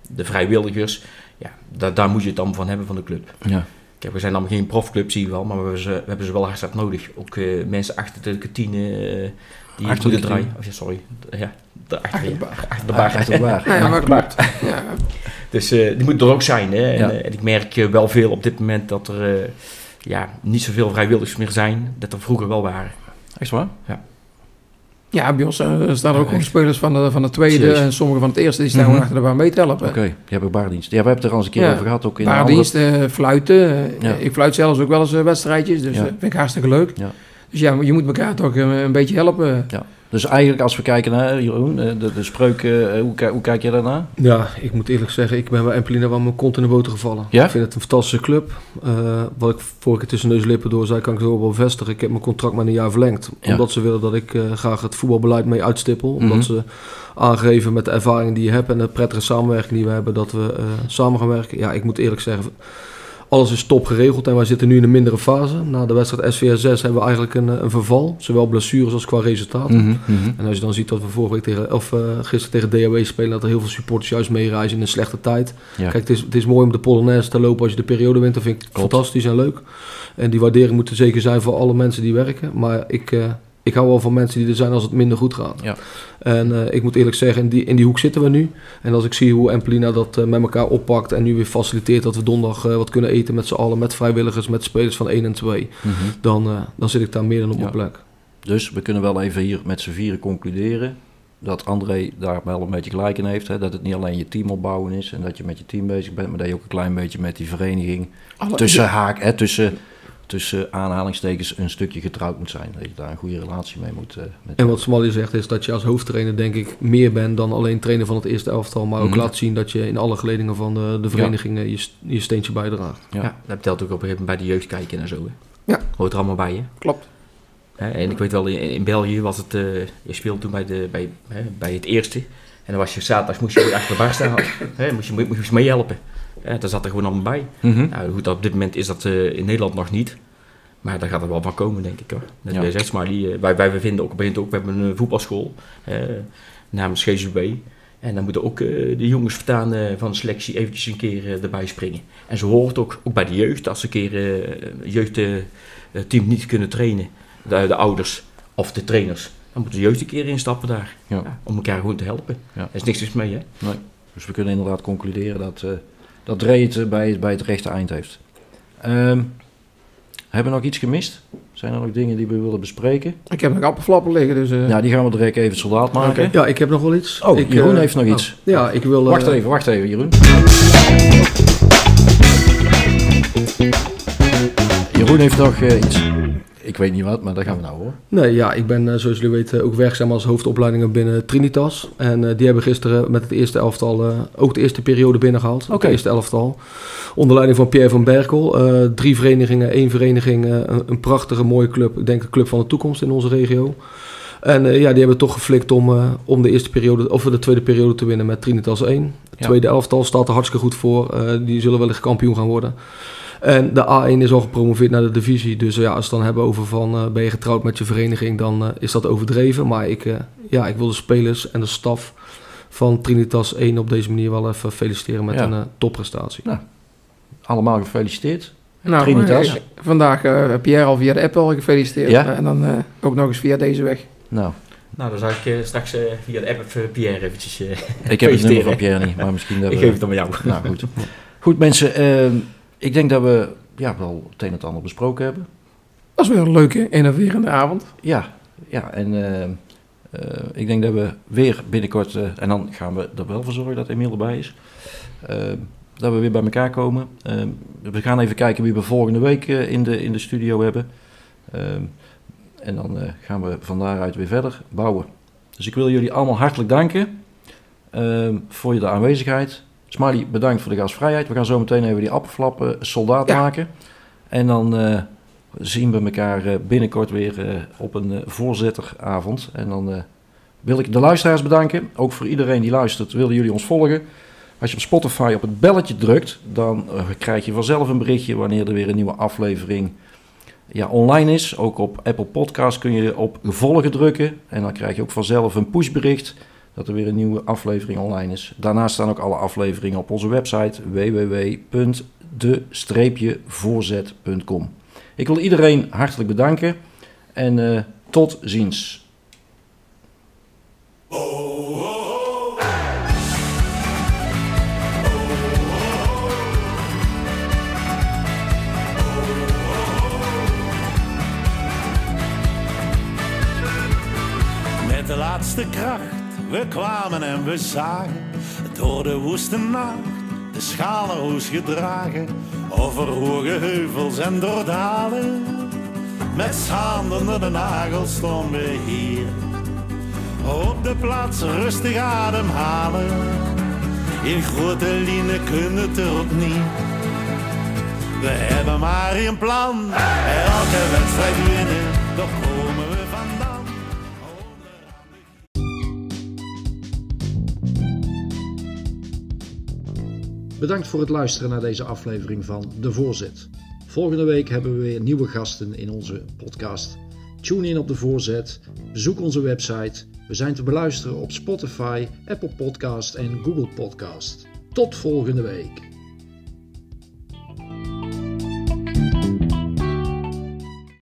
de vrijwilligers. Ja, daar, daar moet je het dan van hebben van de club. Ja. Kijk, we zijn dan geen profclub, zie je wel, maar we hebben ze, we hebben ze wel hartstikke nodig. Ook eh, mensen achter de kantine eh, die Achter de moeten draaien. Oh, ja, sorry. Ja, daarachter, Achter de ja. bar. Achter de bar. Achter de bar. Ja, maar klopt. Ja, Dus eh, die moet er ook zijn. Hè? En, Ja. eh, en ik merk eh, wel veel op dit moment dat er eh, ja, niet zoveel vrijwilligers meer zijn. Dat er vroeger wel waren. Echt waar? Ja, bij ons staan er ook gewoon echt? spelers van de, van de tweede Serieus? en sommige van het eerste. Die staan gewoon achter de bar mee te helpen. Oké, die hebben baardienst. Ja, we hebben het er al eens een keer Ja. over gehad. Ook in een Baardienst, eh, fluiten. Eh, Ja. Ik fluit zelfs ook wel eens wedstrijdjes, dus Ja. dat vind ik hartstikke leuk. Ja. Dus ja, je moet elkaar toch eh, een beetje helpen. andere- Dus eigenlijk als we kijken naar, Jeroen, eh, de, de spreuk, eh, hoe, ki- hoe kijk je daarnaar? Ja, ik moet eerlijk zeggen, ik ben bij Empelina wel mijn kont in de boter gevallen. Ja? Ik vind het een fantastische club. Eh, wat ik vorige keer tussen neus en lippen door zei, kan ik het ook wel bevestigen. Ik heb mijn contract met een jaar verlengd. Ja. Omdat ze willen dat ik eh, graag het voetbalbeleid mee uitstippel. Omdat Mhm. ze aangeven met de ervaring die je hebt en de prettige samenwerking die we hebben, dat we eh, samen gaan werken. Ja, ik moet eerlijk zeggen, alles is top geregeld en wij zitten nu in een mindere fase. Na de wedstrijd SVS6 hebben we eigenlijk een, eh, een verval. Zowel blessures als qua resultaten. Mhm, mhm. En als je dan ziet dat we vorige week tegen, of eh, gisteren tegen DHW spelen, dat er heel veel supporters juist meereizen in een slechte tijd. Ja. Kijk, het is, het is mooi om de Polonaise te lopen als je de periode wint. Dat vind ik Klopt. fantastisch en leuk. En die waardering moet er zeker zijn voor alle mensen die werken. Maar ik, eh, ik hou wel van mensen die er zijn als het minder goed gaat. Ja. En eh, ik moet eerlijk zeggen, in die, in die hoek zitten we nu. En als ik zie hoe Emplina dat eh, met elkaar oppakt en nu weer faciliteert dat we donderdag eh, wat kunnen eten met z'n allen, met vrijwilligers, met spelers van 1 en 2, dan, eh, dan zit ik daar meer dan op Ja. mijn plek. Dus we kunnen wel even hier met z'n vieren concluderen dat André daar wel een beetje gelijk in heeft. Hè? Dat het niet alleen je team opbouwen is en dat je met je team bezig bent, maar dat je ook een klein beetje met die vereniging Alle- tussen haak, hè, tussen, tussen aanhalingstekens een stukje getrouwd moet zijn. Dat je daar een goede relatie mee moet. eh, met En wat Smally zegt is dat je als hoofdtrainer denk ik meer bent dan alleen trainer van het eerste elftal, maar ook Mhm. laat zien dat je in alle geledingen van de, de vereniging eh, je, je steentje bijdraagt. Ja. Ja. dat telt ook op een gegeven moment bij de jeugd kijken en zo. Hè. Ja. Hoort er allemaal bij, hè. Klopt. Hè, En ik weet wel, in, in België was het, eh, je speelde toen bij, de, bij, hè, bij het eerste. En dan was je zaterdags, moest je achter de bar staan, [coughs] hè, moest, je, moest je meehelpen. Hè, daar zat er gewoon allemaal bij. Nou, goed, op dit moment is dat eh, in Nederland nog niet. Maar daar gaat er wel van komen, denk ik hoor. Net Ja. zegt Smiley, eh, wij, wij vinden ook, ook, we hebben een voetbalschool eh, namens GZB. En dan moeten ook eh, de jongens vertaan eh, van de selectie eventjes een keer eh, erbij springen. En zo hoort ook, ook bij de jeugd, als ze een keer eh jeugdteam niet kunnen trainen, de, de ouders of de trainers, dan moet de jeugd een keer instappen daar. Ja. Ja, om elkaar gewoon te helpen. Ja. Er is niks mis mee, hè? Dus we kunnen inderdaad concluderen dat, eh dat Dre het eh, bij, bij het rechte eind heeft. Ehm, hebben we nog iets gemist? Zijn er nog dingen die we willen bespreken? Ik heb nog appelflappen liggen, dus... eh, Ja, die gaan we direct even soldaat maken. Oké. Ja, ik heb nog wel iets. Oh, ik, Jeroen eh, heeft nog oh, iets. ja, ik wil... eh, Wacht even, wacht even, Jeroen. Jeroen heeft nog eh, iets. Ik weet niet wat, maar dat gaan we nou hoor. Nee, ja, ik ben eh, zoals jullie weten ook werkzaam als hoofdopleidingen binnen Trinitas. En eh, die hebben gisteren met het eerste elftal eh, ook de eerste periode binnengehaald. Oké. Het eerste elftal. Onder leiding van Pierre van Berkel. Drie verenigingen, één vereniging, een, een prachtige mooie club. Ik denk de club van de toekomst in onze regio. En ja, die hebben toch geflikt om, om de eerste periode, of de tweede periode te winnen met Trinitas 1. Het Ja. tweede elftal staat er hartstikke goed voor. Die zullen wellicht kampioen gaan worden. En de A1 is al gepromoveerd naar de divisie. Dus ja, als we het dan hebben over van eh, ben je getrouwd met je vereniging, dan eh, is dat overdreven. Maar ik, eh, ja, ik wil de spelers en de staf van Trinitas 1 op deze manier wel even feliciteren met Ja. een topprestatie. Allemaal gefeliciteerd. nou, Trinitas. vandaag eh, Pierre al via de app al gefeliciteerd. Ja? En dan eh, ook nog eens via deze weg. Nou, Nou, dan zou ik eh, straks eh, via de app even Pierre eventjes... ik heb het nummer van Pierre niet, maar misschien [laughs] dat ik we... geef het dan aan jou. Nou goed. Goed mensen, ehm, ik denk dat we ja, wel het een en het ander besproken hebben. Dat is weer een leuke, innoverende avond. Ja, ja en ehm, eh, ik denk dat we weer binnenkort, eh, en dan gaan we er wel voor zorgen dat Emiel erbij is, dat we weer bij elkaar komen. We gaan even kijken wie we volgende week eh, in, de, in de studio hebben. En dan eh, gaan we van daaruit weer verder bouwen. Dus ik wil jullie allemaal hartelijk danken voor de aanwezigheid. Smiley, bedankt voor de gastvrijheid. We gaan zo meteen even die appelflappen soldaat Ja. maken. En dan eh, zien we elkaar eh, binnenkort weer eh, op een eh, voorzitteravond. En dan eh, wil ik de luisteraars bedanken. Ook voor iedereen die luistert, willen jullie ons volgen. Als je op Spotify op het belletje drukt, dan eh, krijg je vanzelf een berichtje wanneer er weer een nieuwe aflevering ja, online is. Ook op Apple Podcast kun je op volgen drukken. En dan krijg je ook vanzelf een pushbericht dat er weer een nieuwe aflevering online is. Daarnaast staan ook alle afleveringen op onze website www.de-voorzet.com. Ik wil iedereen hartelijk bedanken en eh, tot ziens. Met de laatste kracht, we kwamen en we zagen door de woeste nacht de schalenroes gedragen over hoge heuvels en door dalen. Met de nagels stonden we hier op de plaats rustig ademhalen. In grote lijnen kunnen het erop niet. We hebben maar één plan, elke wedstrijd winnen, toch Bedankt voor het luisteren naar deze aflevering van De Voorzet. Volgende week hebben we weer nieuwe gasten in onze podcast. Tune in op De Voorzet, bezoek onze website. We zijn te beluisteren op Spotify, Apple Podcast en Google Podcast. Tot volgende week.